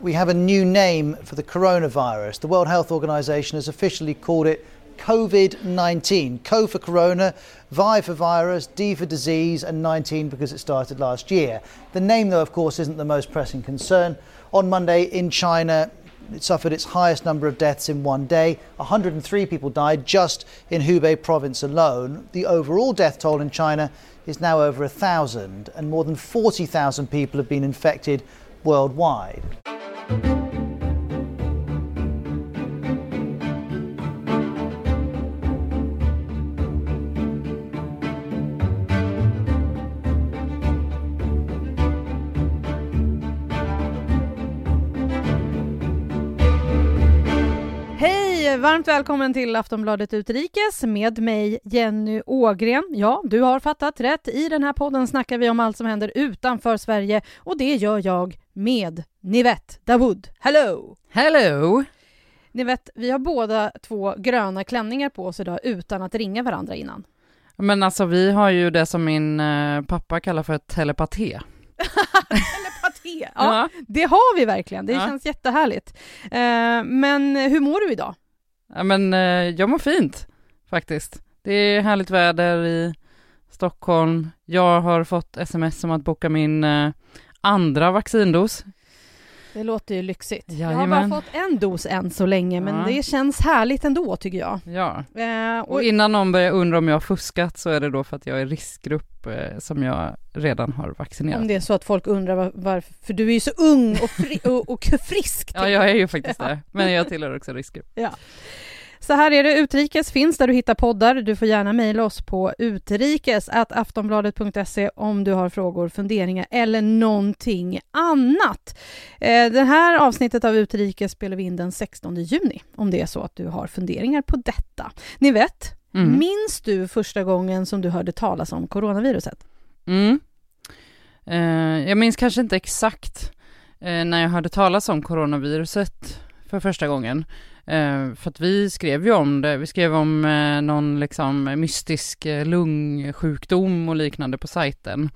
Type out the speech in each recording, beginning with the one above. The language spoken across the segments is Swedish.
We have a new name for the coronavirus. The World Health Organization has officially called it COVID 19. Co for corona, Vi for virus, D for disease, and 19 because it started last year. The name, though, of course, isn't the most pressing concern. On Monday in China, it suffered its highest number of deaths in one day. 103 people died just in Hubei province alone. The overall death toll in China is now over 1,000, and more than 40,000 people have been infected worldwide. Hej! Varmt välkommen till Aftonbladet Utrikes med mig Jenny Ågren. Ja, du har fattat rätt. I den här podden snackar vi om allt som händer utanför Sverige och det gör jag med Nivette Dawood. Hello! Hello! Nivette, vi har båda två gröna klänningar på oss idag utan att ringa varandra innan. Men alltså vi har ju det som min eh, pappa kallar för telepaté. Telepaté! Ja, ja, det har vi verkligen. Det ja. känns jättehärligt. Eh, men hur mår du idag? Ja, men eh, jag mår fint faktiskt. Det är härligt väder i Stockholm. Jag har fått sms om att boka min andra vaccindos. Det låter ju lyxigt. Jajamän. Jag har bara fått en dos än så länge, men ja. det känns härligt ändå tycker jag. Ja, eh, och... och... innan någon börjar undra om jag har fuskat så är det då för att jag är riskgrupp eh, som jag redan har vaccinerat. Om det är så att folk undrar var, varför, för du är ju så ung och, fri, och, och frisk. ja, jag är ju faktiskt det, men jag tillhör också riskgrupp. Ja. Så här är det, Utrikes finns där du hittar poddar. Du får gärna mejla oss på utrikes.aftonbladet.se om du har frågor, funderingar eller någonting annat. Eh, det här avsnittet av Utrikes spelar vi in den 16 juni om det är så att du har funderingar på detta. Ni vet, mm. minns du första gången som du hörde talas om coronaviruset? Mm. Eh, jag minns kanske inte exakt eh, när jag hörde talas om coronaviruset för första gången. Eh, för att vi skrev ju om det, vi skrev om eh, någon liksom mystisk eh, lungsjukdom och liknande på sajten.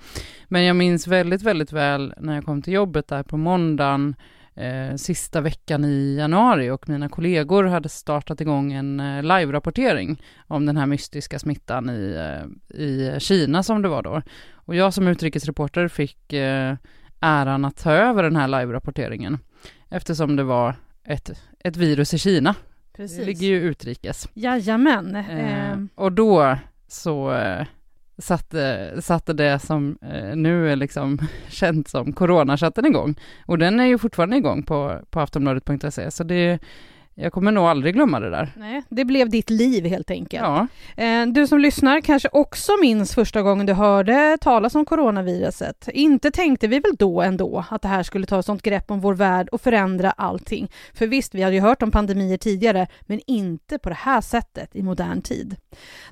Men jag minns väldigt, väldigt väl när jag kom till jobbet där på måndagen eh, sista veckan i januari och mina kollegor hade startat igång en eh, live-rapportering om den här mystiska smittan i, eh, i Kina som det var då. Och jag som utrikesreporter fick eh, äran att ta över den här live-rapporteringen eftersom det var ett, ett virus i Kina. Precis. Det ligger ju utrikes. Jajamän. Eh, och då så eh, satte, satte det som eh, nu är liksom känt som coronachatten igång. Och den är ju fortfarande igång på, på aftonbladet.se, så det, jag kommer nog aldrig glömma det där. Nej, det blev ditt liv helt enkelt. Ja. Eh, du som lyssnar kanske också minns första gången du hörde talas om coronaviruset. Inte tänkte vi väl då ändå att det här skulle ta ett sånt grepp om vår värld och förändra allting. För visst, vi hade ju hört om pandemier tidigare, men inte på det här sättet i modern tid.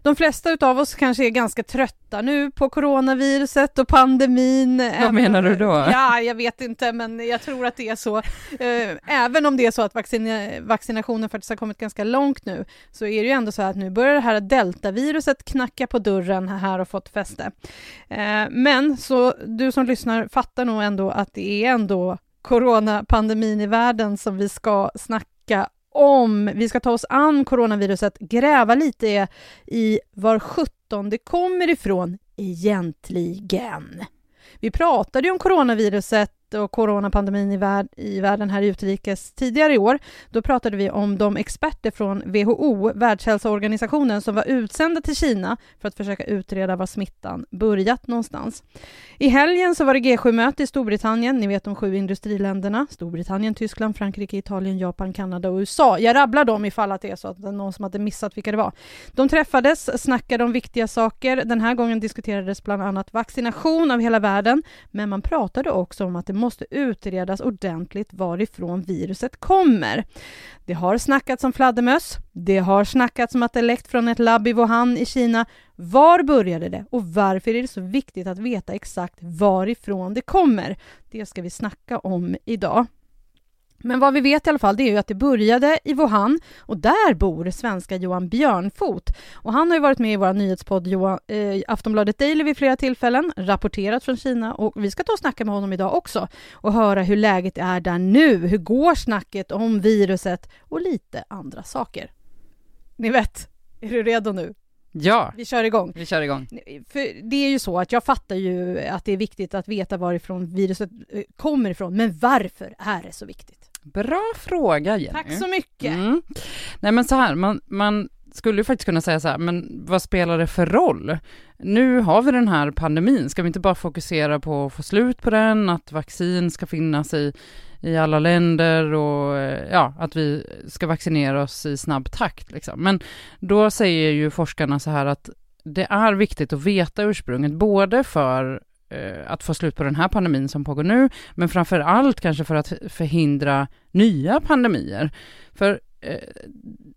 De flesta av oss kanske är ganska trötta nu på coronaviruset och pandemin. Vad menar du då? Ja, jag vet inte, men jag tror att det är så. Eh, även om det är så att vaccin, vaccin vaccinationen faktiskt har kommit ganska långt nu, så är det ju ändå så att nu börjar det här deltaviruset knacka på dörren här och fått fäste. Eh, men så du som lyssnar fattar nog ändå att det är ändå coronapandemin i världen som vi ska snacka om. Vi ska ta oss an coronaviruset, gräva lite i var sjutton det kommer ifrån egentligen. Vi pratade ju om coronaviruset och coronapandemin i, värld, i världen här utrikes tidigare i år. Då pratade vi om de experter från WHO, Världshälsoorganisationen, som var utsända till Kina för att försöka utreda var smittan börjat någonstans. I helgen så var det G7-möte i Storbritannien, ni vet de sju industriländerna, Storbritannien, Tyskland, Frankrike, Italien, Japan, Kanada och USA. Jag rabblar dem ifall att det är så att det är någon som hade missat vilka det var. De träffades, snackade om viktiga saker. Den här gången diskuterades bland annat vaccination av hela världen, men man pratade också om att det måste utredas ordentligt varifrån viruset kommer. Det har snackats om fladdermöss. Det har snackats om att det läckt från ett labb i Wuhan i Kina. Var började det och varför är det så viktigt att veta exakt varifrån det kommer? Det ska vi snacka om idag. Men vad vi vet i alla fall det är ju att det började i Wuhan och där bor svenska Johan Björnfot. Och han har ju varit med i vår nyhetspodd Johan, eh, Aftonbladet Daily vid flera tillfällen, rapporterat från Kina och vi ska ta och snacka med honom idag också och höra hur läget är där nu. Hur går snacket om viruset och lite andra saker. Ni vet, är du redo nu? Ja, Vi kör igång. vi kör igång. För det är ju så att jag fattar ju att det är viktigt att veta varifrån viruset eh, kommer ifrån, men varför är det så viktigt? Bra fråga Jenny. Tack så mycket! Mm. Nej men så här, man, man skulle ju faktiskt kunna säga så här, men vad spelar det för roll? Nu har vi den här pandemin, ska vi inte bara fokusera på att få slut på den, att vaccin ska finnas i, i alla länder och eh, ja, att vi ska vaccinera oss i snabb takt liksom. Men då säger ju forskarna så här att det är viktigt att veta ursprunget, både för Eh, att få slut på den här pandemin som pågår nu, men framför allt kanske för att förhindra nya pandemier. För eh,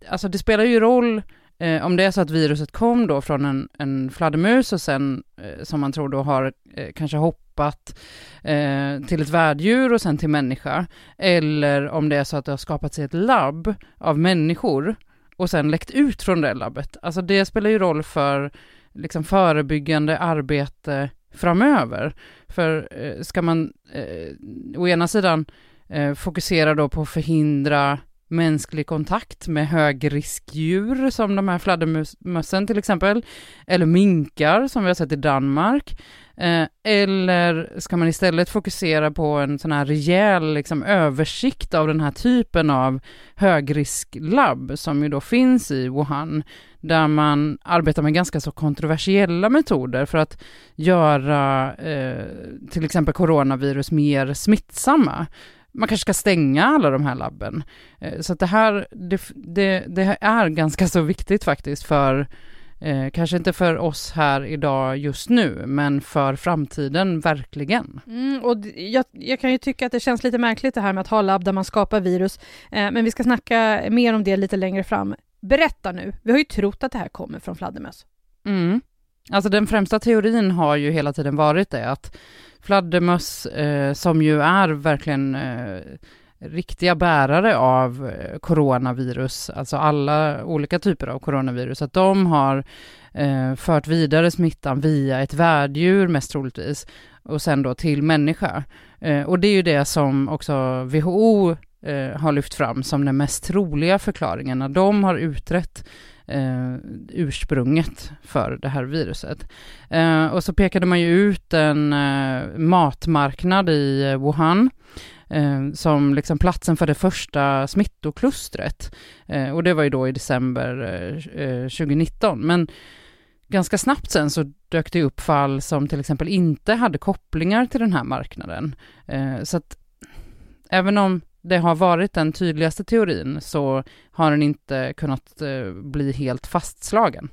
alltså det spelar ju roll eh, om det är så att viruset kom då från en, en fladdermus och sen, eh, som man tror då har eh, kanske hoppat eh, till ett värddjur och sen till människa, eller om det är så att det har skapats i ett labb av människor och sen läckt ut från det labbet. Alltså det spelar ju roll för liksom förebyggande arbete framöver. För eh, ska man eh, å ena sidan eh, fokusera då på att förhindra mänsklig kontakt med högriskdjur som de här fladdermössen till exempel, eller minkar som vi har sett i Danmark. Eh, eller ska man istället fokusera på en sån här rejäl liksom, översikt av den här typen av högrisklabb som ju då finns i Wuhan, där man arbetar med ganska så kontroversiella metoder för att göra eh, till exempel coronavirus mer smittsamma man kanske ska stänga alla de här labben. Eh, Så att det här, det, det, det är ganska så viktigt faktiskt för, eh, kanske inte för oss här idag just nu, men för framtiden verkligen. Mm, och jag, jag kan ju tycka att det känns lite märkligt det här med att ha labb där man skapar virus, eh, men vi ska snacka mer om det lite längre fram. Berätta nu, vi har ju trott att det här kommer från fladdermöss. Mm. Alltså den främsta teorin har ju hela tiden varit det att fladdermöss, eh, som ju är verkligen eh, riktiga bärare av eh, coronavirus, alltså alla olika typer av coronavirus, att de har eh, fört vidare smittan via ett värddjur mest troligtvis och sen då till människa. Eh, och det är ju det som också WHO eh, har lyft fram som den mest troliga förklaringen när de har utrett eh, ursprunget för det här viruset. Eh, och så pekade man ju ut en eh, matmarknad i eh, Wuhan eh, som liksom platsen för det första smittoklustret. Eh, och det var ju då i december eh, eh 2019. Men ganska snabbt sen så dök det upp fall som till exempel inte hade kopplingar till den här marknaden. Eh, så att även om det har varit den tydligaste teorin så har den inte kunnat eh, bli helt fastslagen.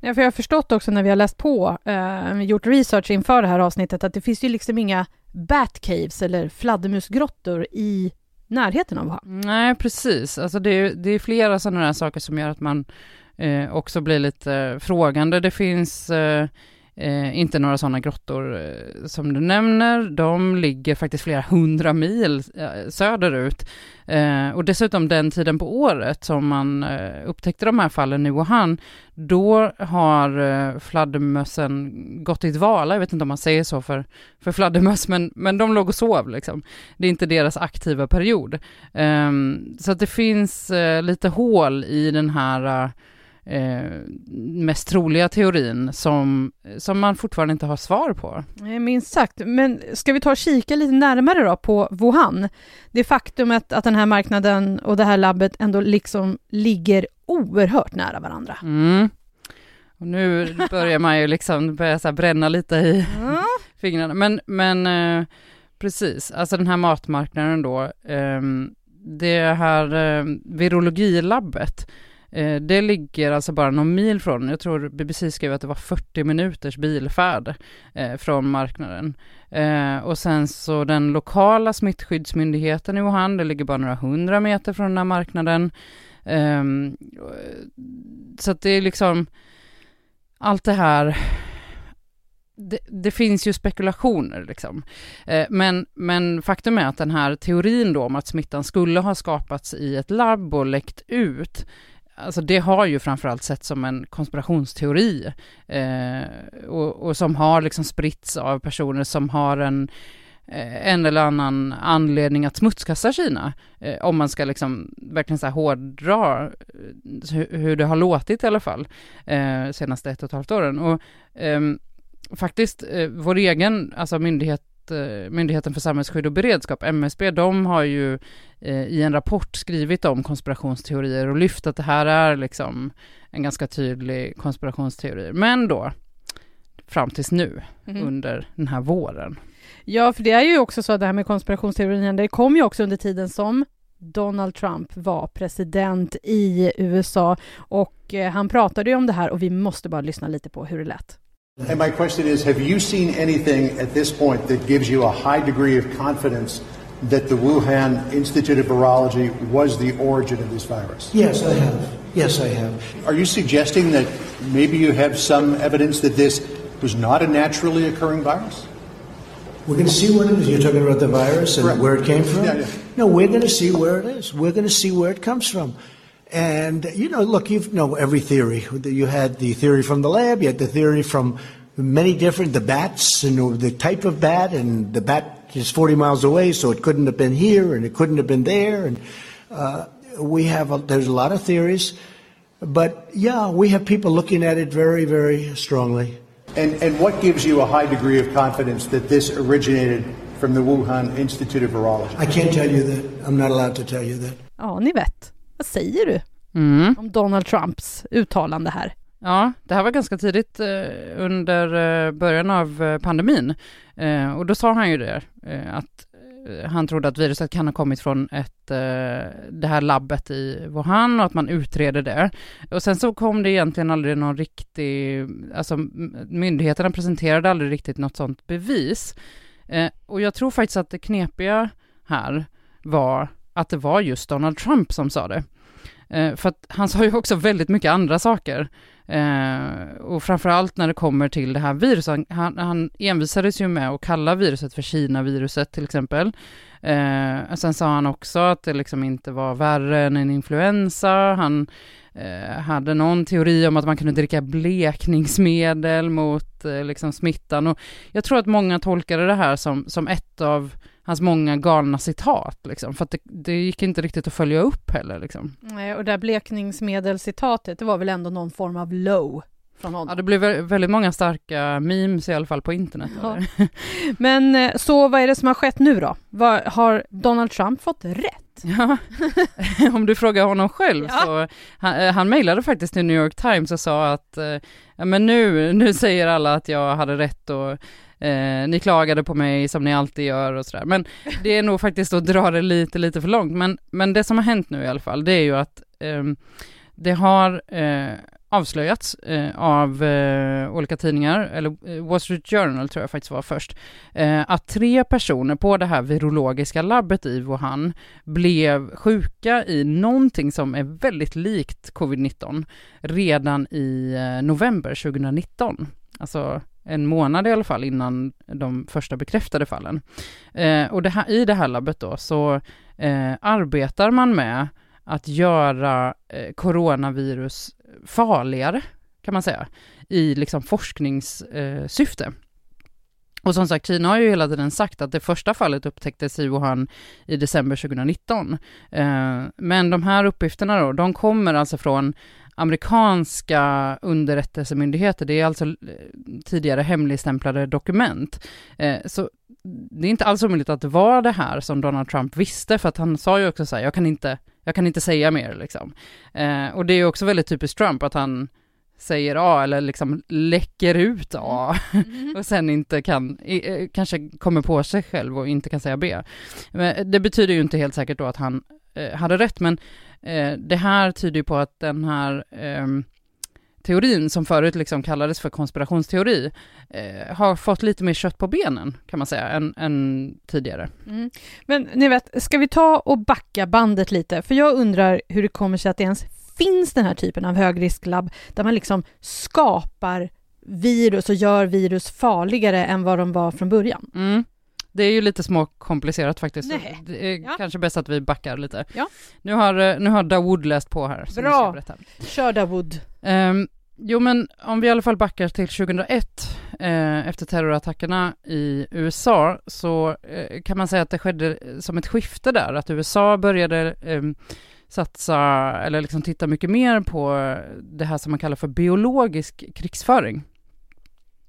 Ja, för jag har förstått också när vi har läst på, eh, gjort research inför det här avsnittet, att det finns ju liksom inga batcaves eller fladdermusgrottor i närheten av Wuhan. Nej, precis. Alltså det, är, det är flera sådana här saker som gör att man eh, också blir lite frågande. Det finns eh, eh, inte några sådana grottor eh, som du nämner. De ligger faktiskt flera hundra mil eh, söderut. Eh, och dessutom den tiden på året som man eh, upptäckte de här fallen i Wuhan, då har eh, fladdermössen gått i dvala. Jag vet inte om man säger så för, för fladdermöss, men, men de låg och sov liksom. Det är inte deras aktiva period. Ehm, så att det finns eh, lite hål i den här eh, eh, mest troliga teorin som, som man fortfarande inte har svar på. Eh, Minst sagt. Men ska vi ta och kika lite närmare då på Wuhan? Det faktumet att den här marknaden och det här labbet ändå liksom ligger oerhört nära varandra. Mm. Och nu börjar man ju liksom börja så bränna lite i Mm. fingrarna. Men, men eh, precis, alltså den här matmarknaden då, ehm, det här eh, virologilabbet, Eh, Eh, det ligger alltså bara någon mil från, jag tror BBC skrev att det var 40 minuters bilfärd eh, från marknaden. Eh, och sen så den lokala smittskyddsmyndigheten i Wuhan, det ligger bara några hundra meter från den här marknaden. Ehm, så att det är liksom allt det här det, det, finns ju spekulationer liksom. Eh, men, men faktum är att den här teorin då om att smittan skulle ha skapats i ett labb och läckt ut, alltså det har ju framförallt sett som en konspirationsteori eh, och, och, som har liksom spritts av personer som har en eh, en eller annan anledning att smutskasta Kina, eh, om man ska liksom verkligen så här hårdra eh, hur det har låtit i alla fall, eh, senaste ett och ett halvt åren. Och, ehm, faktiskt, eh, vår egen, alltså myndighet, Myndigheten för samhällsskydd och beredskap, MSB, de har ju eh, i en rapport skrivit om konspirationsteorier och lyft att det här är liksom en ganska tydlig konspirationsteori. Men då, fram tills nu, mm. under den här våren. Ja, för det är ju också så att det här med konspirationsteorierna, det kom ju också under tiden som Donald Trump var president i USA och eh, han pratade ju om det här och vi måste bara lyssna lite på hur det lät. And my question is Have you seen anything at this point that gives you a high degree of confidence that the Wuhan Institute of Virology was the origin of this virus? Yes, I have. Yes, I have. Are you suggesting that maybe you have some evidence that this was not a naturally occurring virus? We're going to see what it is. You're talking about the virus and where it came from? Yeah, yeah. No, we're going to see where it is. We're going to see where it comes from. And, you know, look, you know every theory. You had the theory from the lab, you had the theory from many different, the bats and the type of bat, and the bat is 40 miles away, so it couldn't have been here and it couldn't have been there. And uh, we have, a, there's a lot of theories. But yeah, we have people looking at it very, very strongly. And, and what gives you a high degree of confidence that this originated from the Wuhan Institute of Virology? I can't tell you that. I'm not allowed to tell you that. Ja, ni vet. Vad säger du mm. om Donald Trumps uttalande här? Ja, det här var ganska tidigt eh, under eh, början av eh, pandemin. Och då sa han ju det, att han trodde att viruset kan ha kommit från ett, det här labbet i Wuhan och att man utreder det. Och sen så kom det egentligen aldrig någon riktig, alltså myndigheterna presenterade aldrig riktigt något sånt bevis. och jag tror faktiskt att det knepiga här var att det var just Donald Trump som sa det. Eh, för att han sa ju också väldigt mycket andra saker. Eh, och framförallt när det kommer till det här viruset, han, han envisades ju med att kalla viruset för Kina-viruset till exempel. Eh, sen sa han också att det liksom inte var värre än en influensa. Han eh, Eh, hade någon teori om att man kunde dricka blekningsmedel mot eh, liksom smittan. Och jag tror att många tolkade det här som, som ett av hans många galna citat, liksom, för att det, det gick inte riktigt att följa upp heller. Liksom. Nej, och det där blekningsmedelscitatet det var väl ändå någon form av low från honom? Ja, det blev väldigt många starka memes i alla fall på internet. Ja. Men eh, så vad är det som har skett nu då? Var, har Donald Trump fått rätt? Ja, om du frågar honom själv ja. så, han, eh, han mejlade faktiskt till New York Times och sa att, eh, ja men nu, nu säger alla att jag hade rätt och eh, ni klagade på mig som ni alltid gör och sådär. Men det är nog faktiskt att dra det lite, lite för långt. Men, men det som har hänt nu i alla fall, det är ju att eh, det har eh, avslöjats eh, av eh, olika tidningar, eller eh, Wall Street Journal tror jag faktiskt var först, eh, att tre personer på det här virologiska labbet i Wuhan blev sjuka i någonting som är väldigt likt covid-19 redan i eh, november 2019. Alltså en månad i alla fall innan de första bekräftade fallen. Eh, och det här, i det här labbet då så eh, arbetar man med att göra eh, coronavirus farligare, kan man säga, i liksom forskningssyfte. Och som sagt, Kina har ju hela tiden sagt att det första fallet upptäcktes i Wuhan i december 2019. Eh, men de här uppgifterna då, de kommer alltså från amerikanska underrättelsemyndigheter, det är alltså eh, tidigare hemligstämplade dokument. Eh, så det är inte alls omöjligt att det var det här som Donald Trump visste, för att han sa ju också så här, jag kan inte, jag kan inte säga mer liksom. Eh, och det är också väldigt typiskt Trump att han säger A eller liksom läcker ut A mm. och sen inte kan, kanske kommer på sig själv och inte kan säga B. Men det betyder ju inte helt säkert då att han hade rätt, men eh, det här tyder ju på att den här ehm, teorin som förut liksom kallades för konspirationsteori eh, har fått lite mer kött på benen kan man säga än, än tidigare. Mm. Men ni vet, ska vi ta och backa bandet lite? För jag undrar hur det kommer sig att det ens finns den här typen av högrisklabb där man liksom skapar virus och gör virus farligare än vad de var från början. Mm. Det är ju lite småkomplicerat faktiskt. Nej. Det är Ja. kanske bäst att vi backar lite. Ja. Nu har, eh, nu har Dawood läst på här. Bra. Kör Dawood. Ehm, jo men om vi i alla fall backar till 2001 eh, efter terrorattackerna i USA så eh, kan man säga att det skedde som ett skifte där, att USA började ehm, satsa eller liksom titta mycket mer på det här som man kallar för biologisk krigsföring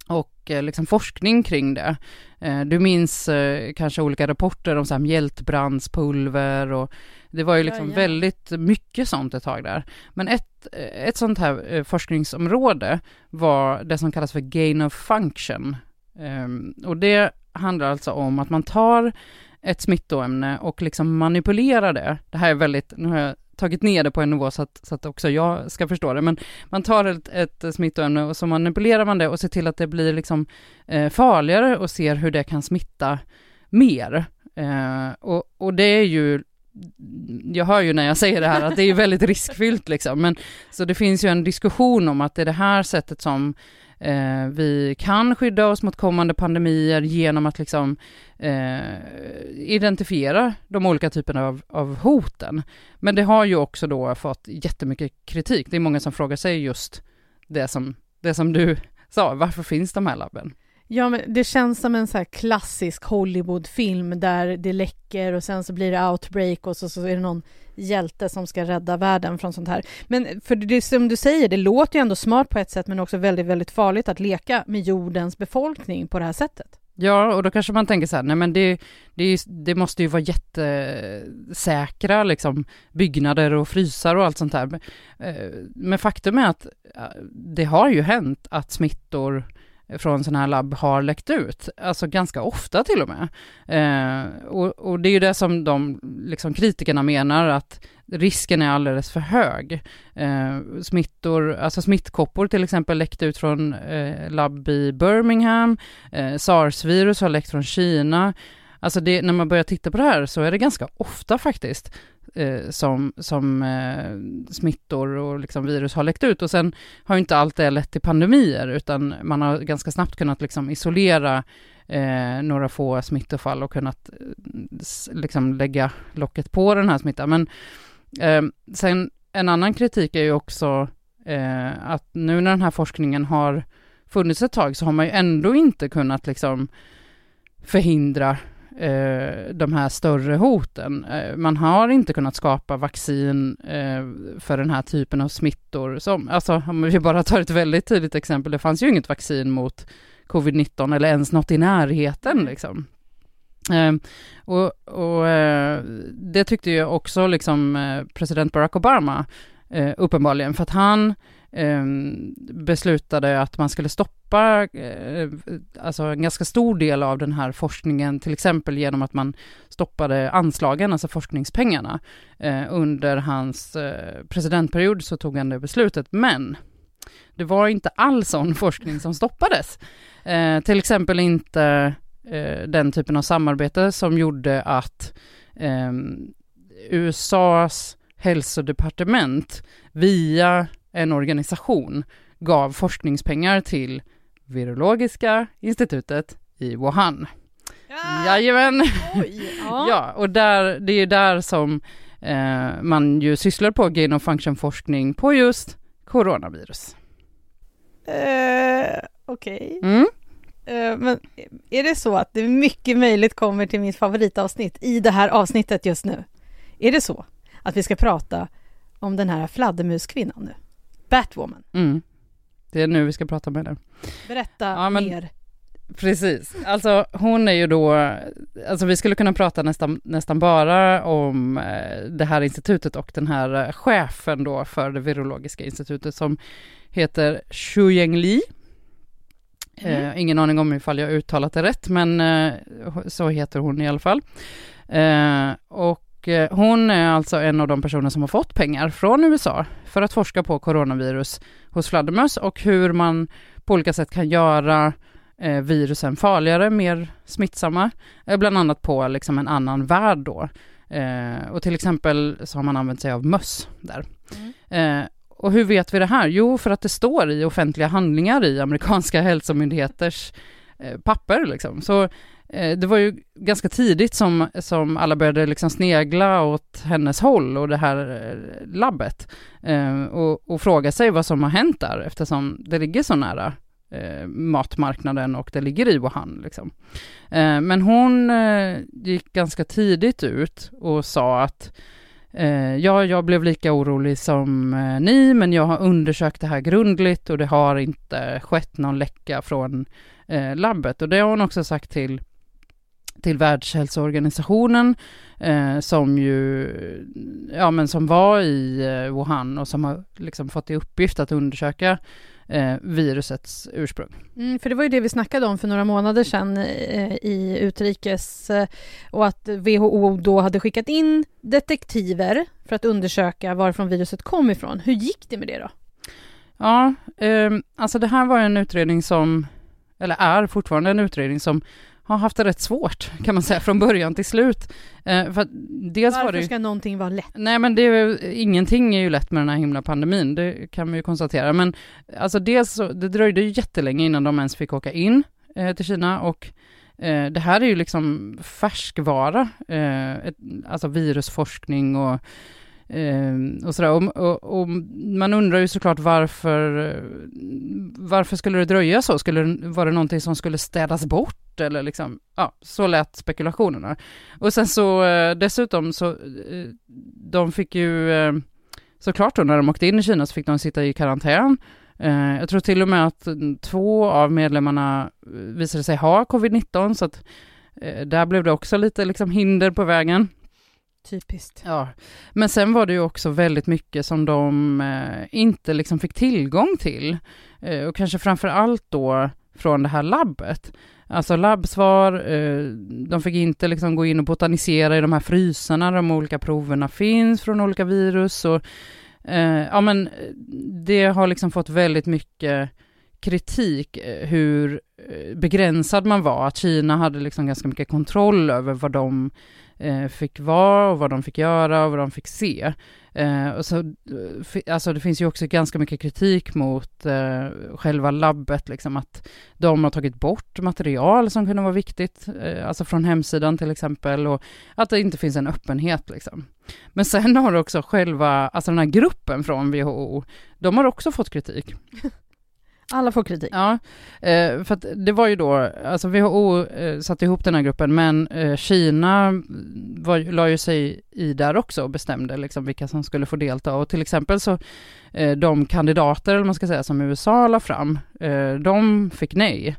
och eh, liksom forskning kring det. Eh, du minns eh, kanske olika rapporter om så här mjältbrandspulver och det var ju liksom Jajamän. väldigt mycket sånt ett tag där. Men ett, ett sånt här forskningsområde var det som kallas för gain of function. Ehm, och det handlar alltså om att man tar ett smittoämne och liksom manipulerar det. Det här är väldigt, nu har jag tagit ner det på en nivå så att, så att också jag ska förstå det, men man tar ett, ett smittoämne och så manipulerar man det och ser till att det blir liksom eh, farligare och ser hur det kan smitta mer. Eh, och, och det är ju jag hör ju när jag säger det här att det är väldigt riskfyllt liksom, men så det finns ju en diskussion om att det är det här sättet som eh, vi kan skydda oss mot kommande pandemier genom att liksom eh, identifiera de olika typerna av, av hoten. Men det har ju också då fått jättemycket kritik. Det är många som frågar sig just det som, det som du sa, varför finns de här labben? Ja, men det känns som en så här klassisk Hollywoodfilm där det läcker och sen så blir det outbreak och så, så är det någon hjälte som ska rädda världen från sånt här. Men för det som du säger, det låter ju ändå smart på ett sätt men också väldigt, väldigt farligt att leka med jordens befolkning på det här sättet. Ja, och då kanske man tänker så här, nej men det, det, det måste ju vara jättesäkra liksom, byggnader och frysar och allt sånt där. Eh, men faktum är att eh, det har ju hänt att smittor från sådana här labb har läckt ut, alltså ganska ofta till och med. Eh, och, och det är ju det som de liksom, kritikerna menar, att risken är alldeles för hög. Eh, smittor, alltså smittkoppor till exempel läckte ut från eh, labb i Birmingham, Eh, Sars-virus har läckt från Kina. Alltså det, när man börjar titta på det här så är det ganska ofta faktiskt eh, som, som eh, smittor och liksom virus har läckt ut. Och sen har ju inte allt det lett till pandemier, utan man har ganska snabbt kunnat liksom isolera eh, några få smittofall och kunnat eh, liksom lägga locket på den här smittan. Men eh, sen en annan kritik är ju också eh, att nu när den här forskningen har funnits ett tag så har man ju ändå inte kunnat liksom förhindra eh, de här större hoten. Eh, man har inte kunnat skapa vaccin eh, för den här typen av smittor. Som, alltså, om vi bara tar ett väldigt tydligt exempel, det fanns ju inget vaccin mot covid-19 eller ens något i närheten liksom. Eh, och och eh, det tyckte ju också liksom eh, president Barack Obama eh, uppenbarligen, för att han eh, beslutade att man skulle stoppa eh, alltså en ganska stor del av den här forskningen, till exempel genom att man stoppade anslagen, alltså forskningspengarna. Eh, under hans eh, presidentperiod så tog han det beslutet, men det var inte all sån forskning som stoppades. Eh, till exempel inte eh, den typen av samarbete som gjorde att eh, USAs hälsodepartement via en organisation gav forskningspengar till Virologiska institutet i Wuhan. Jajamän! Oj, ja. Ja, och där, det är där som eh, man ju sysslar på gain of function-forskning på just coronavirus. Eh, Okej. Mm. Eh, men är det så att det mycket möjligt kommer till mitt favoritavsnitt i det här avsnittet just nu? Är det så att vi ska prata om den här fladdermuskvinnan nu? Batwoman. Mm. Det är nu vi ska prata med henne. Berätta Ja, men- mer. Precis, alltså hon är ju då, alltså vi skulle kunna prata nästan, nästan bara om eh, det här institutet och den här eh, chefen då för det virologiska institutet som heter Xu Li. Mm. Eh, ingen aning om ifall jag uttalat det rätt, men eh, så heter hon i alla fall. Eh, och Och eh, hon är alltså en av de personer som har fått pengar från USA för att forska på coronavirus hos fladdermöss och hur man på olika sätt kan göra eh, virusen farligare, mer smittsamma, eh, bland annat på liksom en annan värld då. Och till exempel så har man använt sig av möss där. Mm. Och hur vet vi det här? Jo, för att det står i offentliga handlingar i amerikanska hälsomyndigheters papper. Liksom. Så Eh, det var ju ganska tidigt som, som alla började liksom snegla åt hennes håll och det här eh, labbet eh, och, och fråga sig vad som har hänt där eftersom det ligger så nära eh, matmarknaden och det ligger i Wuhan. Liksom. Eh, men hon eh, gick ganska tidigt ut och sa att eh, ja, jag blev lika orolig som eh, ni, men jag har undersökt det här grundligt och det har inte skett någon läcka från eh, labbet. Och det har hon också sagt till till Världshälsoorganisationen eh, som ju, ja men som var i eh, Wuhan och som har liksom fått i uppgift att undersöka eh, virusets ursprung. Mm, för det var ju det vi snackade om för några månader sedan eh, i utrikes eh, och att WHO då hade skickat in detektiver för att undersöka varifrån viruset kom ifrån. Hur gick det med det då? Ja, ehm, alltså det här var en utredning som, eller är fortfarande en utredning som har haft det rätt svårt kan man säga från början till slut. Eh, för dels Varför var det ska någonting vara lätt? Nej men det är, ingenting är ju lätt med den här himla pandemin, det kan man ju konstatera. Men alltså dels så, det dröjde ju jättelänge innan de ens fick åka in eh, till Kina och eh, det här är ju liksom färskvara, eh, ett, alltså virusforskning och Eh, och, sådär. Och, och, och, man undrar ju såklart varför, varför skulle det dröja så? Skulle, var det någonting som skulle städas bort eller liksom, ja, så lät spekulationerna. Och sen så eh, dessutom så, eh, de fick ju eh, såklart då när de åkte in i Kina så fick de sitta i karantän. Eh, jag tror till och med att två av medlemmarna eh, visade sig ha covid-19 så att eh, där blev det också lite liksom hinder på vägen. Typiskt. Ja, men sen var det ju också väldigt mycket som de eh, inte liksom fick tillgång till. Eh, och kanske framför allt då från det här labbet. Alltså labbsvar, eh, de fick inte liksom gå in och botanisera i de här frysarna där de olika proverna finns från olika virus. Och, eh, ja, men eh, det har liksom fått väldigt mycket kritik eh, hur eh, begränsad man var, att Kina hade liksom ganska mycket kontroll över vad de Eh, fick vara och vad de fick göra och vad de fick se. Eh, och så, eh, alltså det finns ju också ganska mycket kritik mot eh, själva labbet, liksom att de har tagit bort material som kunde vara viktigt, eh, alltså från hemsidan till exempel, och att det inte finns en öppenhet. Liksom. Men sen har också själva, alltså den här gruppen från WHO, de har också fått kritik. Alla får kritik. Ja, eh, för att det var ju då, alltså WHO eh, satte ihop den här gruppen, men eh, Kina var, la ju sig i där också och bestämde liksom vilka som skulle få delta. Och till exempel så de kandidater, eller man ska säga, som USA la fram, de fick nej.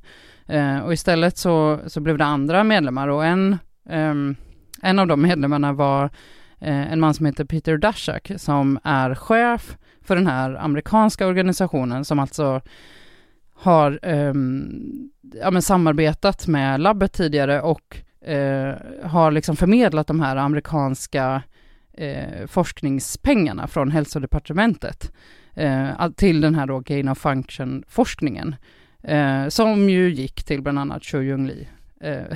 Och istället så, så blev det andra medlemmar och en, ehm, en av de medlemmarna var Eh, en man som heter Peter Daszak som är chef för den här amerikanska organisationen som alltså har um, ja, men samarbetat med labbet tidigare och uh, har liksom förmedlat de här amerikanska uh, forskningspengarna från hälsodepartementet uh, till den här då gain of function-forskningen som ju gick till bland annat Xu Lee,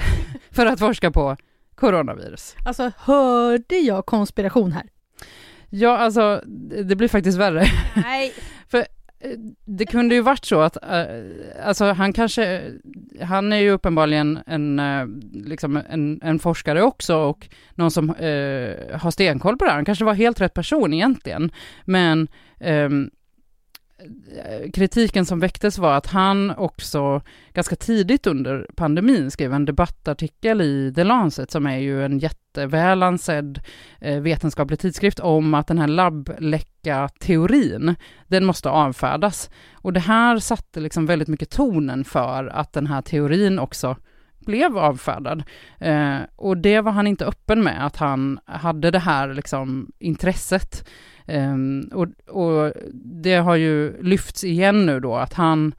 för att forska på coronavirus. Alltså, hörde jag konspiration här? Ja, alltså det blir faktiskt värre. Nej. För eh, det kunde ju varit så att, äh, alltså han kanske, han är ju uppenbarligen en, äh, liksom en, en forskare också och någon som äh, har stenkoll på det här. Han kanske var helt rätt person egentligen, men ehm, Eh, kritiken som väcktes var att han också ganska tidigt under pandemin skrev en debattartikel i The Lancet som är ju en jätteväl ansedd eh, vetenskaplig tidskrift om att den här labbläcka-teorin, den måste avfärdas. Och det här satte liksom väldigt mycket tonen för att den här teorin också blev avfärdad. Eh, och det var han inte öppen med, att han hade det här liksom intresset. Um, och, och, det har ju lyfts igen nu då att han,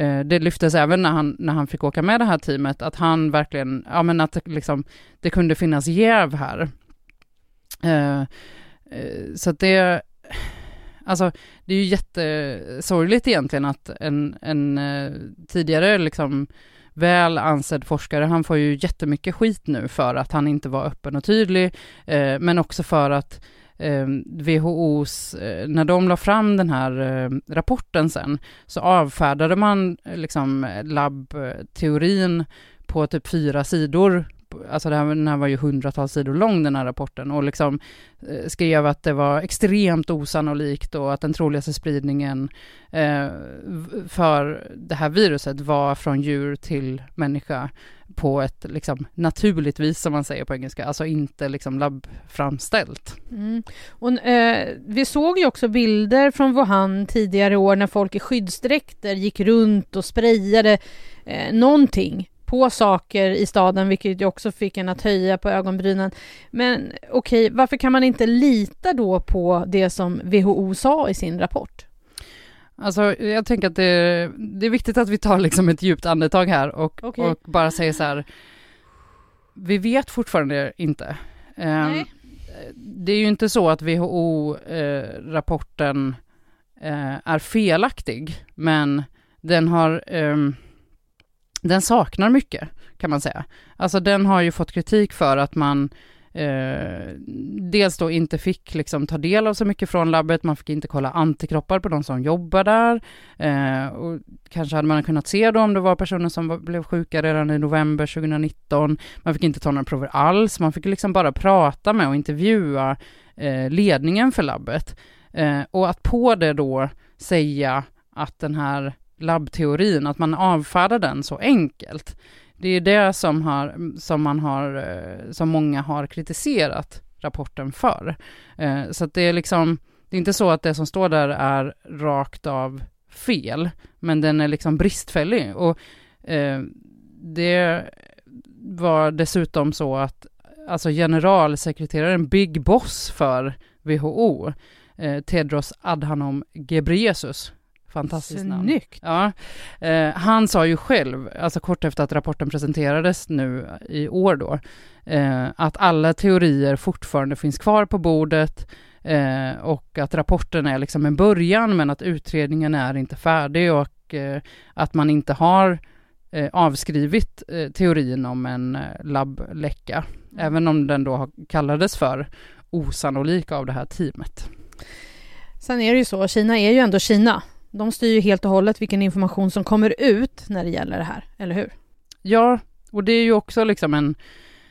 uh, det lyftes även när han, när han fick åka med det här teamet, att han verkligen, ja men att det, liksom, det kunde finnas jäv här. Eh, eh, så att det, alltså det är ju jättesorgligt egentligen att en, en tidigare liksom väl ansedd forskare, han får ju jättemycket skit nu för att han inte var öppen och tydlig, men också för att Ehm, WHOs, eh, när de la fram den här eh, rapporten sen, så avfärdade man eh, liksom eh, labbteorin eh, på typ fyra sidor alltså det här, den här var ju hundratals sidor lång den här rapporten och liksom eh, skrev att det var extremt osannolikt och att den troligaste spridningen eh, för det här viruset var från djur till människa på ett liksom naturligt vis som man säger på engelska, alltså inte liksom labbframställt. Mm. Och, eh, vi såg ju också bilder från Wuhan tidigare år när folk i skyddsdräkter gick runt och sprayade eh, någonting på saker i staden, vilket ju också fick en att höja på ögonbrynen. Men okej, okay, varför kan man inte lita då på det som WHO sa i sin rapport? Alltså, jag tänker att det, det är viktigt att vi tar liksom ett djupt andetag här och, okay. och bara säger så här, vi vet fortfarande inte. Um, det är ju inte så att WHO-rapporten eh, eh, är felaktig, men den har um, den saknar mycket, kan man säga. Alltså den har ju fått kritik för att man eh, dels då inte fick liksom ta del av så mycket från labbet, man fick inte kolla antikroppar på de som jobbar där. Eh, och kanske hade man kunnat se då om det var personer som var, blev sjuka redan i november 2019. Man fick inte ta några prover alls, man fick liksom bara prata med och intervjua eh, ledningen för labbet. Eh, och att på det då säga att den här labbteorin, att man avfärdar den så enkelt. Det är det som, har, som, man har, eh, som många har kritiserat rapporten för. Eh, så att det är liksom, det är inte så att det som står där är rakt av fel, men den är liksom bristfällig. Och eh, det var dessutom så att alltså generalsekreteraren, Big Boss för WHO, Tedros Adhanom Ghebreyesus, Fantastiskt namn. Snyggt! Ja. Eh, han sa ju själv, alltså kort efter att rapporten presenterades nu i år då, eh, att alla teorier fortfarande finns kvar på bordet eh, och att rapporten är liksom en början men att utredningen är inte färdig och eh, att man inte har eh, avskrivit eh, teorin om en labbläcka, mm. även om den då kallades för osannolik av det här teamet. Sen är det ju så, Kina är ju ändå Kina. De styr ju helt och hållet vilken information som kommer ut när det gäller det här, eller hur? Ja, och det är ju också liksom en,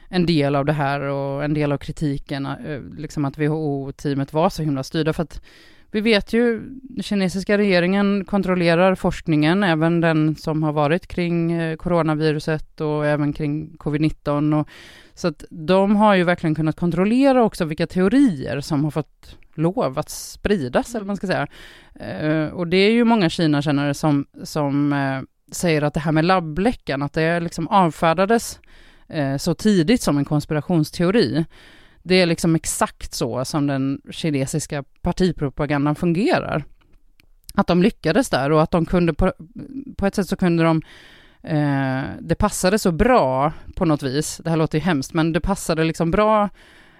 en del av det här och en del av kritiken, eh, liksom att WHO-teamet var så himla styrda, för att vi vet ju, den kinesiska regeringen kontrollerar forskningen, även den som har varit kring eh, coronaviruset och även kring covid-19. Och, så att de har ju verkligen kunnat kontrollera också vilka teorier som har fått lov att spridas, eller vad man ska säga. Eh, och det är ju många Kina-kännare som, som eh, säger att det här med labbläckan, att det liksom avfärdades eh, så tidigt som en konspirationsteori. Det är liksom exakt så som den kinesiska partipropagandan fungerar. Att de lyckades där och att de kunde, på, på ett sätt så kunde de eh, det passade så bra på något vis, det här låter ju hemskt, men det passade liksom bra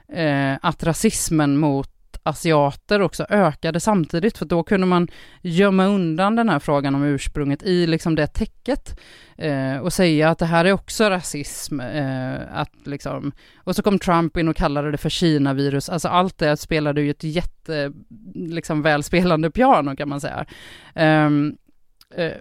eh, att rasismen mot asiater också ökade samtidigt, för då kunde man gömma undan den här frågan om ursprunget i liksom det täcket eh, och säga att det här är också rasism. Eh, att liksom, och så kom Trump in och kallade det för Kina-virus. Alltså allt det spelade ju ett jätte, liksom välspelande piano kan man säga. Um, Eh,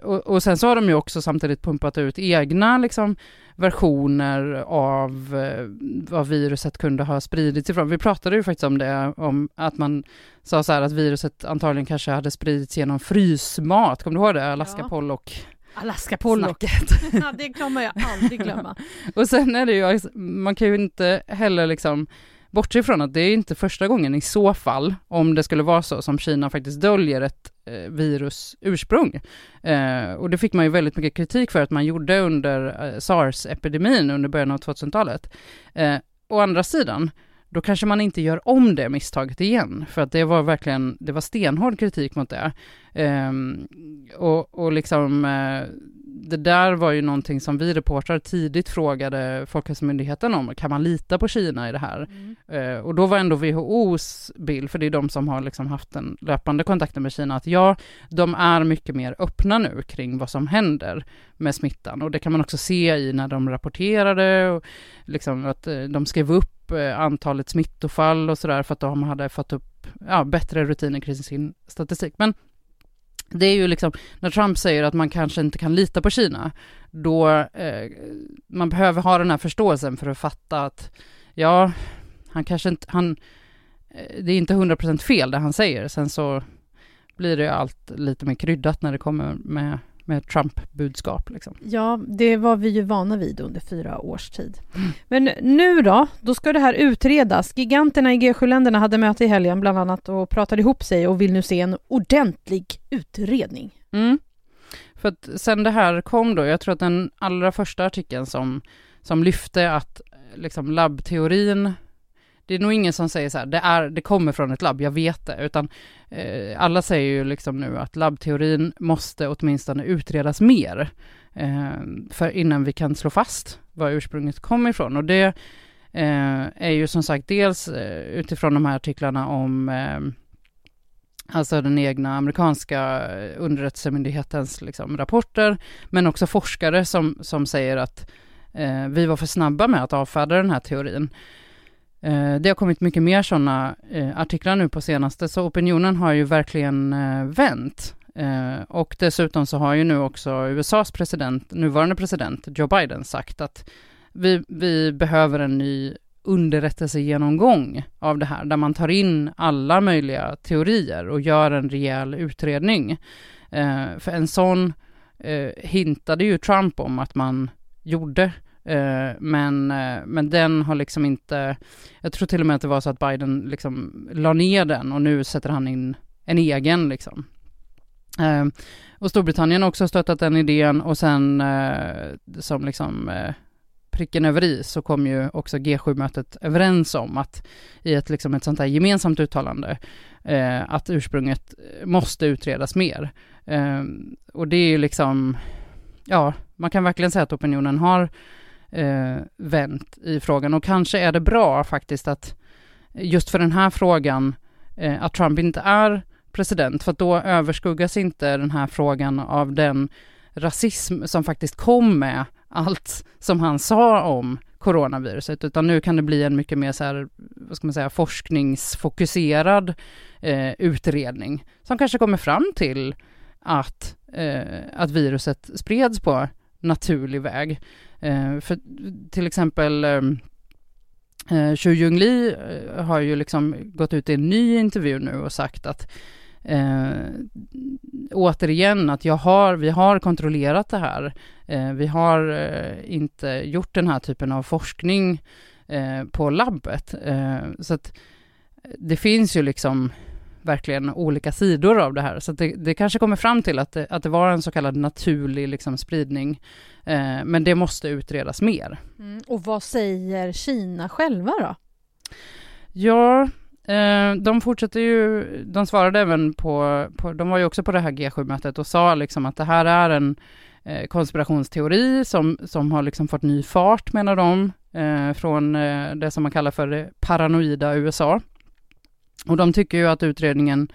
och, och, sen så har de ju också samtidigt pumpat ut egna liksom, versioner av eh, vad viruset kunde ha spridits ifrån. Vi pratade ju faktiskt om det, om att man sa så här att viruset antagligen kanske hade spridits genom frysmat. Kommer du ihåg det? Alaska ja. Pollock. Alaska Pollock. det kommer jag aldrig glömma. och sen är det ju, man kan ju inte heller liksom bortse från att det är inte första gången i så fall, om det skulle vara så, som Kina faktiskt döljer ett eh, virus ursprung. Eh, och det fick man ju väldigt mycket kritik för att man gjorde under eh, sars-epidemin under början av 2000-talet. Eh, å andra sidan, då kanske man inte gör om det misstaget igen, för att det var verkligen, det var stenhård kritik mot det. Eh, och, och liksom, eh, det där var ju någonting som vi reportrar tidigt frågade Folkhälsomyndigheten om. Kan man lita på Kina i det här? Mm. Uh, och då var ändå WHOs bild, för det är de som har liksom haft den löpande kontakten med Kina, att ja, de är mycket mer öppna nu kring vad som händer med smittan. Och det kan man också se i när de rapporterade, och liksom att uh, de skrev upp uh, antalet smittofall och sådär för att de hade fått upp ja, bättre rutiner kring sin statistik. Men det är ju liksom, när Trump säger att man kanske inte kan lita på Kina, då eh, man behöver ha den här förståelsen för att fatta att ja, han kanske inte, han, eh, det är inte 100% fel det han säger, sen så blir det allt lite mer kryddat när det kommer med med Trump-budskap. Liksom. Ja, det var vi ju vana vid under fyra års tid. Mm. Men nu då? Då ska det här utredas. Giganterna i G7-länderna hade möte i helgen bland annat och pratade ihop sig och vill nu se en ordentlig utredning. Mm. För att sen det här kom då, jag tror att den allra första artikeln som, som lyfte att liksom labbteorin det är nog ingen som säger så här, det, är, det kommer från ett labb, jag vet det, utan eh, alla säger ju liksom nu att labbteorin måste åtminstone utredas mer eh, för innan vi kan slå fast var ursprunget kommer ifrån. Och det eh, är ju som sagt dels eh, utifrån de här artiklarna om eh, alltså den egna amerikanska underrättelsemyndighetens liksom, rapporter, men också forskare som, som säger att eh, vi var för snabba med att avfärda den här teorin. Eh, det har kommit mycket mer sådana eh, artiklar nu på senaste, så opinionen har ju verkligen eh, vänt. Och dessutom så har ju nu också USAs president, nuvarande president Joe Biden sagt att vi, vi behöver en ny underrättelsegenomgång av det här, där man tar in alla möjliga teorier och gör en rejäl utredning. för en sån hintade ju Trump om att man gjorde Eh, Eh, men, eh, men den har liksom inte, jag tror till och med att det var så att Biden liksom la ner den och nu sätter han in en egen liksom. Eh, och Storbritannien har också stöttat den idén och sen som liksom pricken över i så kom ju också G7-mötet överens om att i ett, liksom ett sånt här gemensamt uttalande eh, att ursprunget måste utredas mer. Eh, och det är ju liksom, ja, man kan verkligen säga att opinionen har eh, vänt i frågan. Och kanske är det bra faktiskt att just för den här frågan eh, att Trump inte är president, för då överskuggas inte den här frågan av den rasism som faktiskt kom med allt som han sa om coronaviruset, utan nu kan det bli en mycket mer så här, vad ska man säga, forskningsfokuserad eh, utredning som kanske kommer fram till att, eh, att viruset spreds på naturlig väg. Eh, för till exempel ehm, eh, Xu Jungli eh, har ju liksom gått ut i en ny intervju nu och sagt att eh, återigen att jag har, vi har kontrollerat det här. Eh, vi har eh, inte gjort den här typen av forskning eh, på labbet. Eh, så att det finns ju liksom verkligen olika sidor av det här. Så det, det, kanske kommer fram till att det, att det var en så kallad naturlig liksom, spridning. Eh, men det måste utredas mer. Mm. Och vad säger Kina själva då? Ja, eh, de fortsätter ju, de svarade även på, på, de var ju också på det här G7-mötet och sa liksom att det här är en eh, konspirationsteori som, som har liksom fått ny fart menar de, eh, från det som man kallar för det paranoida USA. Och de tycker ju att utredningen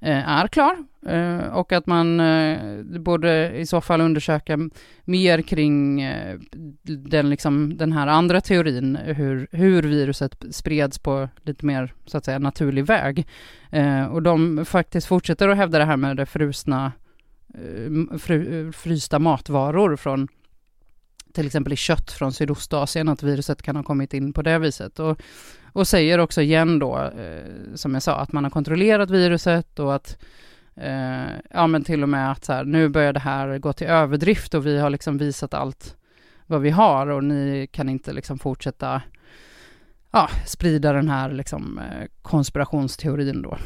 eh, är klar eh, och att man eh, borde i så fall undersöka mer kring den, liksom, den här andra teorin, hur, hur viruset spreds på lite mer så att säga naturlig väg. och de faktiskt fortsätter att hävda det här med det frusna, frysta matvaror från till exempel i kött från Sydostasien, att viruset kan ha kommit in på det viset. Och, och säger också igen då, eh, som jag sa, att man har kontrollerat viruset och att eh, ja men till och med att så här, nu börjar det här gå till överdrift och vi har liksom visat allt vad vi har och ni kan inte liksom fortsätta ja, sprida den här liksom, eh, konspirationsteorin då.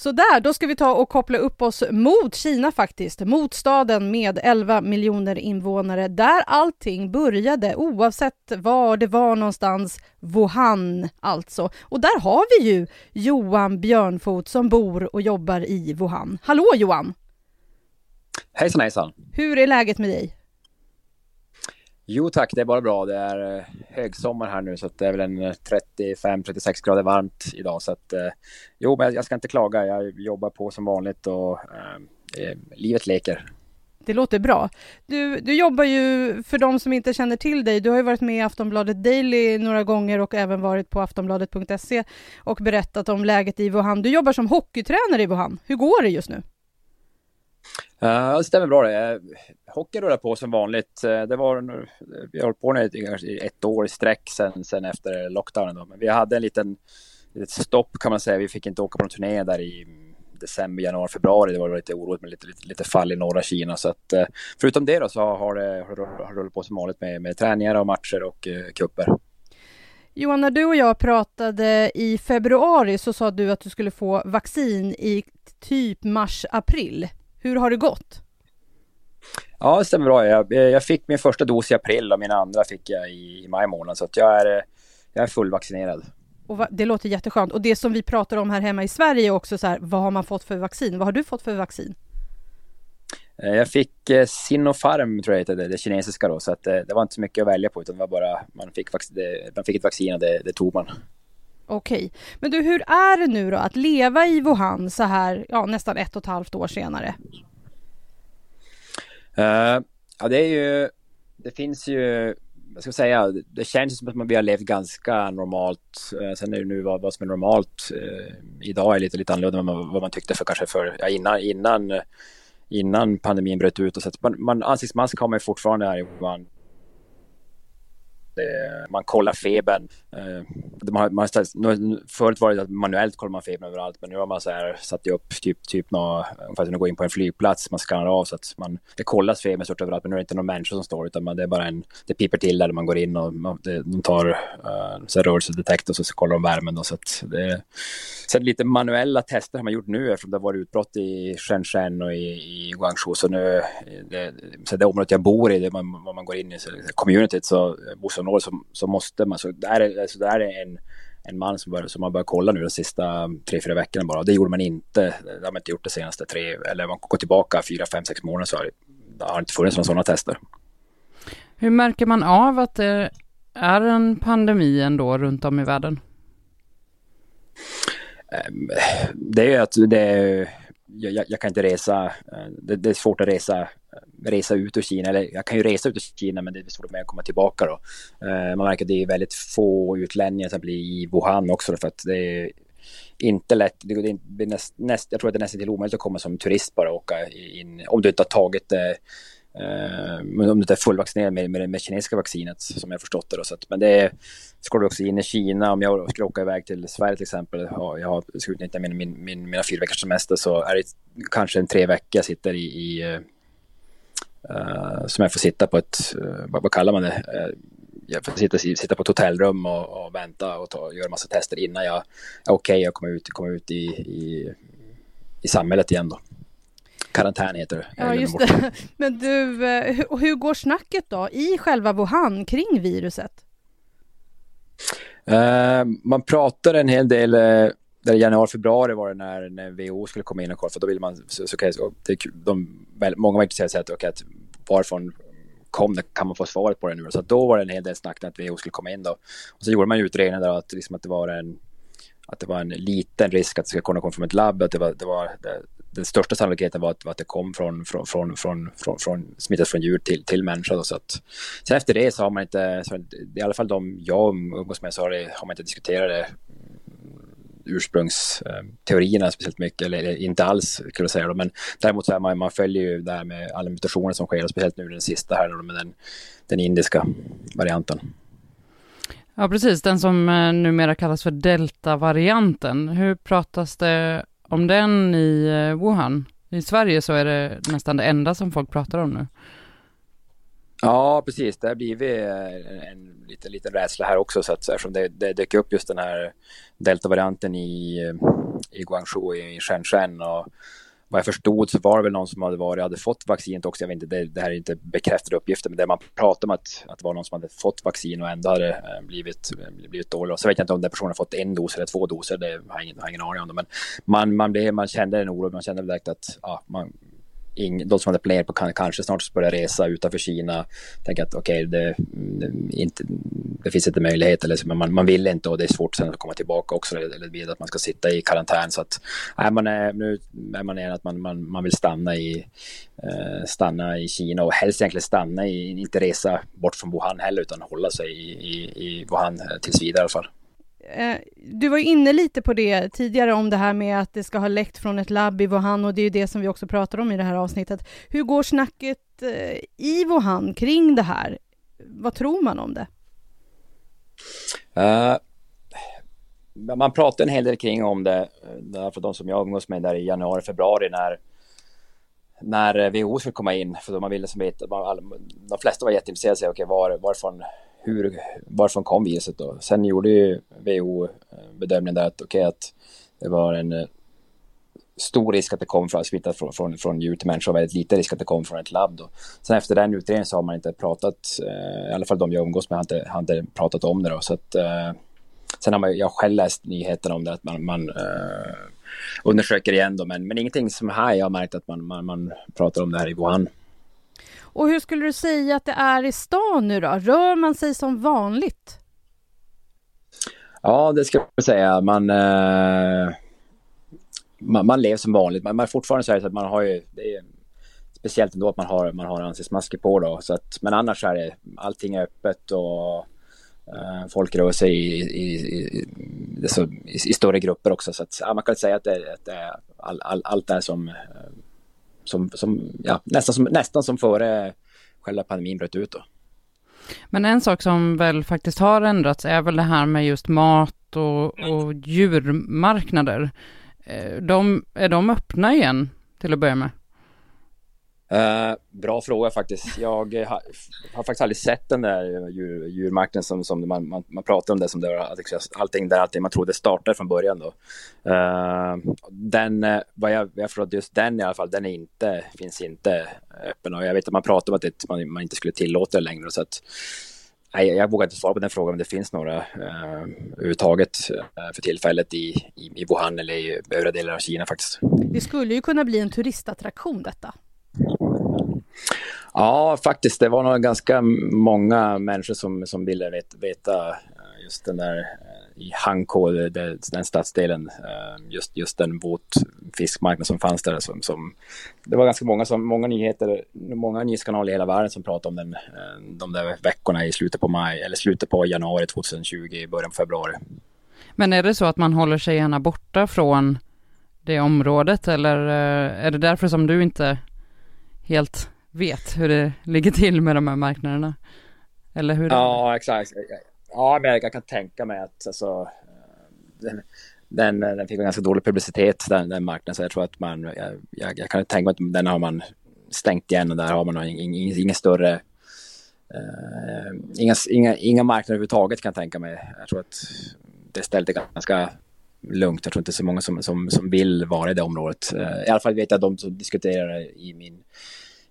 Så där, då ska vi ta och koppla upp oss mot Kina faktiskt, mot staden med 11 miljoner invånare, där allting började oavsett var det var någonstans, Wuhan alltså. Och där har vi ju Johan Björnfot som bor och jobbar i Wuhan. Hallå Johan! Hejsan hejsan! Hur är läget med dig? Jo tack, det är bara bra. Det är eh, högsommar här nu så det är väl en eh, 35-36 grader varmt idag. Så att, eh, jo, men jag ska inte klaga. Jag jobbar på som vanligt och eh, eh, livet leker. Det låter bra. Du, du jobbar ju, för de som inte känner till dig, du har ju varit med i Aftonbladet Daily några gånger och även varit på aftonbladet.se och berättat om läget i Wuhan. Du jobbar som hockeytränare i Wuhan. Hur går det just nu? Uh, det stämmer bra det. Eh, hockey rullar på som vanligt. Eh, det var, vi har hållit på nu i ett år i sträck sen, sen efter lockdownen. Då. Men vi hade en liten ett stopp kan man säga. Vi fick inte åka på någon turné där i december, januari, februari. Det var lite oroligt med lite, lite, lite fall i norra Kina. Så att, förutom det då så har det, har rullat på som vanligt med, med träningar och matcher och uh, kupper. Johan, när du och jag pratade i februari så sa du att du skulle få vaccin i typ mars-april. Hur har det gått? Ja, det stämmer bra. Jag, jag fick min första dos i april och min andra fick jag i, i maj månad. Så att jag, är, jag är fullvaccinerad. Och va, det låter jätteskönt. Och det som vi pratar om här hemma i Sverige är också så här, vad har man fått för vaccin? Vad har du fått för vaccin? Eh, jag fick eh, Sinopharm, tror jag heter det, det kinesiska då, så att det, eh, det var inte så mycket att välja på, utan det var bara, man fick, det, man fick ett vaccin och det, det tog man. Okej. Men du, hur är det nu då att leva i Wuhan så här, ja, nästan ett och ett halvt år senare? Uh, ja, det är ju, det finns ju, vad ska jag säga, det känns som att man, vi har levt ganska normalt. Uh, sen är det nu vad, vad som är normalt uh, idag är lite, lite annorlunda än vad, vad man tyckte för kanske för, ja, innan, innan, innan pandemin bröt ut. Och så att man, man, ansiktsmask har man fortfarande här i Wuhan man kollar febern. Man, man, förut var det att manuellt kollar man febern överallt, men nu har man så här satt upp typ, typ något, ungefär som att gå in på en flygplats, man skannar av så att man, det kollas febern stort överallt, men nu är det inte någon människa som står, utan man, det är bara en, det piper till där man går in och man, det, de tar uh, så rörelsedetektor och så kollar de värmen då, så att det, Sen lite manuella tester har man gjort nu eftersom det har varit utbrott i Shenzhen och i, i Guangzhou. Så nu, det, så det området jag bor i, det man, man går in i, så communityt, så bostadsområdet, så, så måste man, så där är, så där är en en man som, bör, som har börjat kolla nu de sista tre, fyra veckorna bara. Det gjorde man inte. Det har man inte gjort de senaste tre, eller man går tillbaka fyra, fem, sex månader så har det, det har inte funnits några sådana tester. Hur märker man av att det är en pandemi ändå runt om i världen? Ehm, det är att det jag, jag, kan inte resa, eh, det, är svårt att resa, resa ut ur Kina, eller jag kan ju resa ut ur Kina men det är svårt att komma tillbaka då. Eh, man märker att det är väldigt få utlänningar som blir i Wuhan också för att det är inte lätt, det är näst, näst, jag tror att det är nästan till omöjligt att komma som turist bara och åka in, om du inte har tagit det Uh, men om du inte är fullvaccinerad med, med, med kinesiska vaccinet som jag förstått det. Då, så att, men det är, ska du också in i Kina, om jag skulle åka iväg till Sverige till exempel, och jag har ska utnyttja min, min, min, mina fyra veckors semester så är det kanske en tre veckor jag sitter i, i eh, uh, som jag får sitta på ett, uh, vad, vad, kallar man det? jag får sitta, sitta på ett hotellrum och, och vänta och ta, göra massa tester innan jag är okej okay och kommer ut, kommer ut i, i, i samhället igen då. Karantän heter det. Ja, just det. Men du, hur, hur går snacket då i själva Wuhan kring viruset? Uh, man pratar en hel del, uh, där i januari, februari var det när, när WHO skulle komma in och kolla, för då vill man, så, så, så, de, många var intresserade av okay, att varifrån kom det, kan man få svaret på det nu? Så då var det en hel del snack att WHO skulle komma in då. Och så gjorde man ju utredningen där att, liksom att det var en att det var en liten risk att det skulle kunna komma från ett labb, att det var, det var det, den största sannolikheten var att, att det kom från, från, från, från, från, från smittat från djur till, till människa. Då, så att, sen efter det så har man inte, så, i alla fall de jag umgås med, så har, det, har man inte diskuterat det ursprungsteorierna speciellt mycket, eller inte alls skulle jag säga. Då. Men däremot så är man, man följer ju det här med alla mutationer som sker, och speciellt nu den sista här då, med den, den indiska varianten. Ja, precis. Den som eh, numera kallas för delta-varianten. Hur pratas det om den i eh, Wuhan? I Sverige så är det nästan det enda som folk pratar om nu. Ja, precis. Det har blivit eh, en liten, liten rädsla här också. Så att, eftersom det, det dök upp just den här deltavarianten i, eh, i Guangzhou, i Shenzhen och vad jag förstod så var det väl någon som hade varit, hade fått vaccinet också. Jag vet inte, det, det här är inte bekräftade uppgifter, men det man pratar om att, att det var någon som hade fått vaccin och ändå hade eh, blivit, blivit dålig. Och så vet jag inte om den personen har fått en dos eller två doser, det har jag ingen, har ingen aning om. Det. Men man, man, blev, man kände en oro, man kände direkt att ja, man, ing, de som hade planerat på kan, kanske snart börja resa utanför Kina. Tänker att okej, okay, det, det, det finns inte möjlighet eller men man, man vill inte och det är svårt sen att komma tillbaka också. Eller eller att man ska sitta i karantän. Så att nej, man är, nu är man en att man, man, man vill stanna i, eh, stanna i Kina och helst egentligen stanna i, inte resa bort från Wuhan heller utan hålla sig i, i, i Wuhan eh, tills vidare i alla fall. Eh, du var inne lite på det tidigare om det här med att det ska ha läckt från ett labb i Wuhan och det är ju det som vi också pratar om i det här avsnittet. Hur går snacket eh, i Wuhan kring det här? Vad tror man om det? Uh, man pratar en hel del kring om det, för de som jag umgås med där i januari, februari när när WHO skulle komma in, för man ville som veta, de flesta var jätteintresserade av okay, var, varifrån hur, varifrån kom viruset då? Sen gjorde ju WHO eh, bedömningen där att, okay, att det var en eh, stor risk att det kom från smittat från, från, från djur till människa och väldigt liten risk att det kom från ett labb. Då. Sen efter den utredningen så har man inte pratat, eh, i alla fall de jag umgås med har inte, har inte pratat om det. Då, så att, eh, sen har man, jag själv läst nyheten om det, att man, man eh, undersöker igen då, men, men ingenting som här jag har märkt att man, man, man pratar om det här i Wuhan. Och hur skulle du säga att det är i stan nu då? Rör man sig som vanligt? Ja, det ska jag säga. Man, eh, man, man, lever som vanligt. Man, man fortfarande så är det så att man har ju, det är speciellt ändå att man har, man har ansiktsmasker på då. Så att, men annars är det, allting är öppet och eh, folk rör sig i, i, i, i, i större grupper också. Så att, ja, man kan säga att, det, att det, all, all, allt är som eh, som, som, ja, nästan, som, nästan som före själva pandemin bröt ut. Då. Men en sak som väl faktiskt har ändrats är väl det här med just mat och, och djurmarknader. Eh, de, är de öppna igen till att börja med? Uh, bra fråga faktiskt. Jag eh, har, har, faktiskt aldrig sett den där eh, djur, djurmarknaden som, som man, man, man pratar om det som det var allting där allting man trodde startade från början då. Uh, den, vad jag, jag förstår just den i alla fall, den är inte, finns inte öppen och jag vet att man pratar om att det, man, man inte skulle tillåta det längre så att Nej, jag vågar inte svara på den frågan om det finns några uh, överhuvudtaget uh, för tillfället i, i, i Wuhan eller i övriga delar av Kina faktiskt. Det skulle ju kunna bli en turistattraktion detta. Ja, faktiskt. Det var nog ganska många människor som, som ville veta eh, just den där eh, i Hanko, den stadsdelen, eh, just, just den båtfiskmarknad som fanns där. Som, som, det var ganska många, som, många nyheter, många nyhetskanaler i hela världen som pratade om den de där veckorna i slutet på maj, eller slutet på januari 2020, början på februari. Men är det så att man håller sig gärna borta från det området eller är det därför som du inte helt vet hur det ligger till med de här marknaderna? Eller hur? Ja, exakt. Ja, men jag kan tänka mig att alltså, den, den, den fick en ganska dålig publicitet, den, den marknaden, så jag tror att man, jag, jag, jag kan tänka mig att den har man stängt igen och där har man ingen, ingen, ingen större Uh, inga, inga, inga marknader överhuvudtaget kan jag tänka mig. Jag tror att det stället är ganska lugnt. Jag tror inte så många som, som, som vill vara i det området. Uh, I alla fall vet jag de som diskuterar i min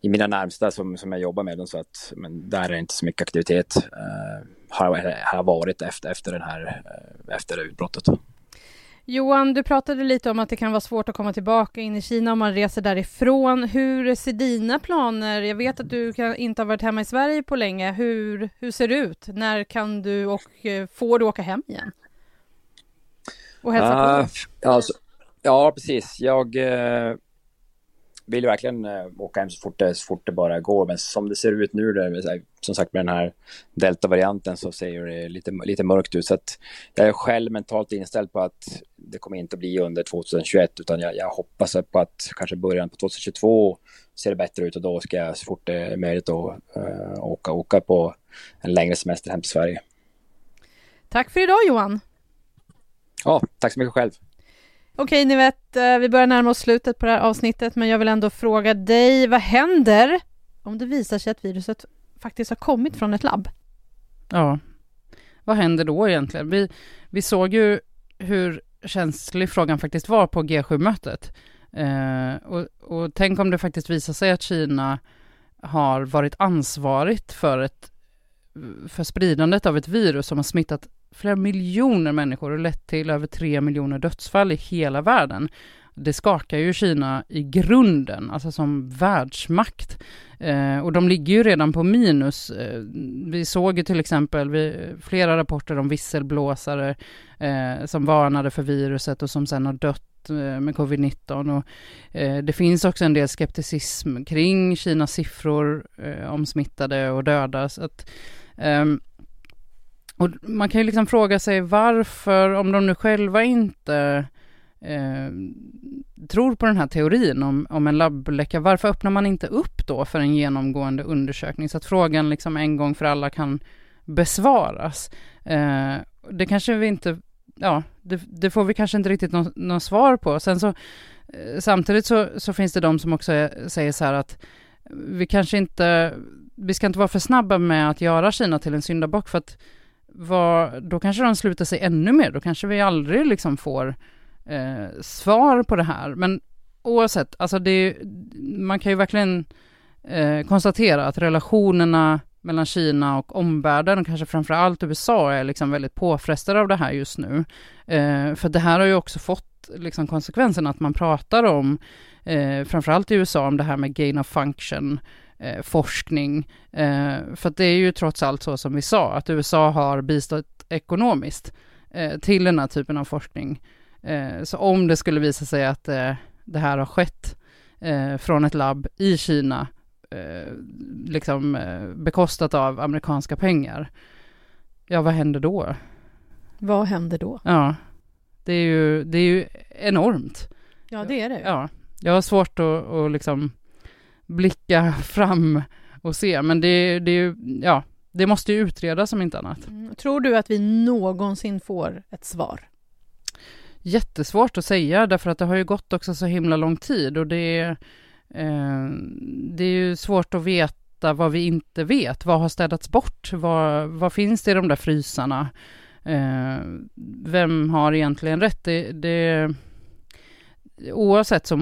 i mina närmsta som, som jag jobbar med dem, så att, men där är det inte så mycket aktivitet. Uh, har, har varit efter, efter, den här, uh, efter det utbrottet. Johan, du pratade lite om att det kan vara svårt att komma tillbaka in i Kina om man reser därifrån. Hur ser dina planer? Jag vet att du kan, inte har varit hemma i Sverige på länge. Hur, hur ser det ut? När kan du och eh, får du åka hem igen? Och hälsa uh, på? Alltså, ja, precis. Jag uh, vill verkligen uh, åka hem så fort, det, så fort det bara går. Men som det ser ut nu, där, som sagt med den här delta-varianten så ser det lite, lite mörkt ut. Så att jag är själv mentalt inställd på att det kommer inte att bli under 2021 utan jag, jag hoppas på att kanske början på 2022 ser det bättre ut och då ska jag så fort det är möjligt då, uh, åka, åka på en längre semester hem till Sverige. Tack för idag Johan. Ja, tack så mycket själv. Okej, ni vet, eh, vi börjar närma oss slutet på det här avsnittet, men jag vill ändå fråga dig, vad händer om det visar sig att viruset faktiskt har kommit från ett labb? Ja, vad händer då egentligen? Vi, vi såg ju hur känslig frågan faktiskt var på G7-mötet. Eh, och, och tänk om det faktiskt visar sig att Kina har varit ansvarigt för, ett, för spridandet av ett virus som har smittat flera miljoner människor och lett till över tre miljoner dödsfall i hela världen. det skakar ju Kina i grunden, alltså som världsmakt. Eh, och de ligger ju redan på minus. Eh, vi såg ju till exempel vi, flera rapporter om visselblåsare eh, som varnade för viruset och som sen har dött eh, med covid-19. Och, eh, det finns också en del skepticism kring Kinas siffror eh, om smittade och döda. Så att, ehm, och man kan ju liksom fråga sig varför, om de nu själva inte eh, tror på den här teorin om, om en labbläcka, varför öppnar man inte upp då för en genomgående undersökning så att frågan liksom en gång för alla kan besvaras? Eh, det kanske vi inte, ja, det, det får vi kanske inte riktigt något nå svar på. Sen så, eh, samtidigt så, så finns det de som också är, säger så här att vi kanske inte, vi ska inte vara för snabba med att göra Kina till en syndabock för att vad, då kanske de slutar sig ännu mer, då kanske vi aldrig liksom får eh, svar på det här. Men oavsett, alltså det, man kan ju verkligen eh, konstatera att relationerna mellan Kina och omvärlden, kanske framför allt USA, är liksom väldigt påfrestade av det här just nu. Eh, för det här har ju också fått liksom konsekvensen att man pratar om, eh, framförallt i USA, om det här med gain of function, eh, forskning. Eh, för det är ju trots allt så som vi sa, att USA har bistått ekonomiskt eh, till den här typen av forskning. Eh, så om det skulle visa sig att eh, det här har skett från ett labb i Kina, liksom bekostat av amerikanska pengar, ja vad händer då? Vad händer då? Ja, det är ju, det är ju enormt. Ja, det är det. Ja, jag har svårt att, att liksom blicka fram och se, men det, det är ju, ja, det måste ju utredas om inte annat. Mm. Tror du att vi någonsin får ett svar? jättesvårt att säga därför att det har ju gått också så himla lång tid och det är, eh, det är ju svårt att veta vad vi inte vet. Vad har städats bort? Vad, vad finns det i de där frysarna? Eh, vem har egentligen rätt? Det, det, oavsett så,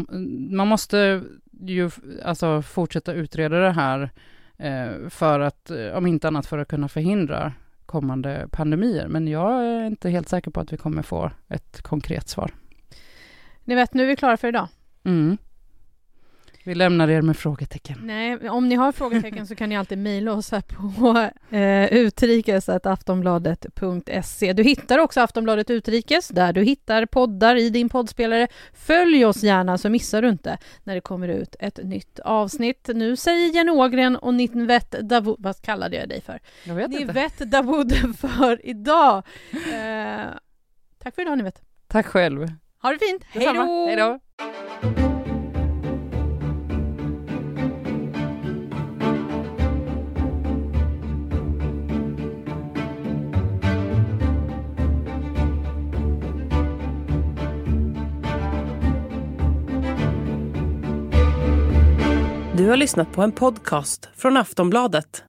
man måste ju alltså fortsätta utreda det här eh, för att, om inte annat för att kunna förhindra kommande pandemier. Men jag är inte helt säker på att vi kommer få ett konkret svar. Ni vet, nu är vi klara för idag. Mm. Vi lämnar er med frågetecken. Nej, om ni har frågetecken så kan ni alltid mejla oss här på eh, utrikes.aftonbladet.se. Du hittar också Aftonbladet Utrikes där du hittar poddar i din poddspelare. Följ oss gärna så missar du inte när det kommer ut ett nytt avsnitt. Nu säger Jenny Ågren och Nivet Davoud, vad kallade jag dig för? Jag vet Nivet Davoud för idag. Eh, tack för idag Nivet. Tack själv. Ha det fint. Hej då! Du har lyssnat på en podcast från Aftonbladet.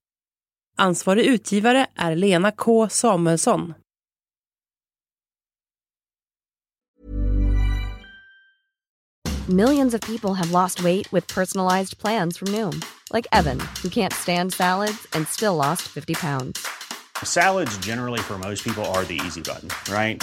Ansvarig utgivare är Lena K Samuelsson. Millions of people have lost weight with personalized plans from Noom. Like Evan, who can't stand salads and still lost 50 pounds. Salads generally for most people are the easy button, right?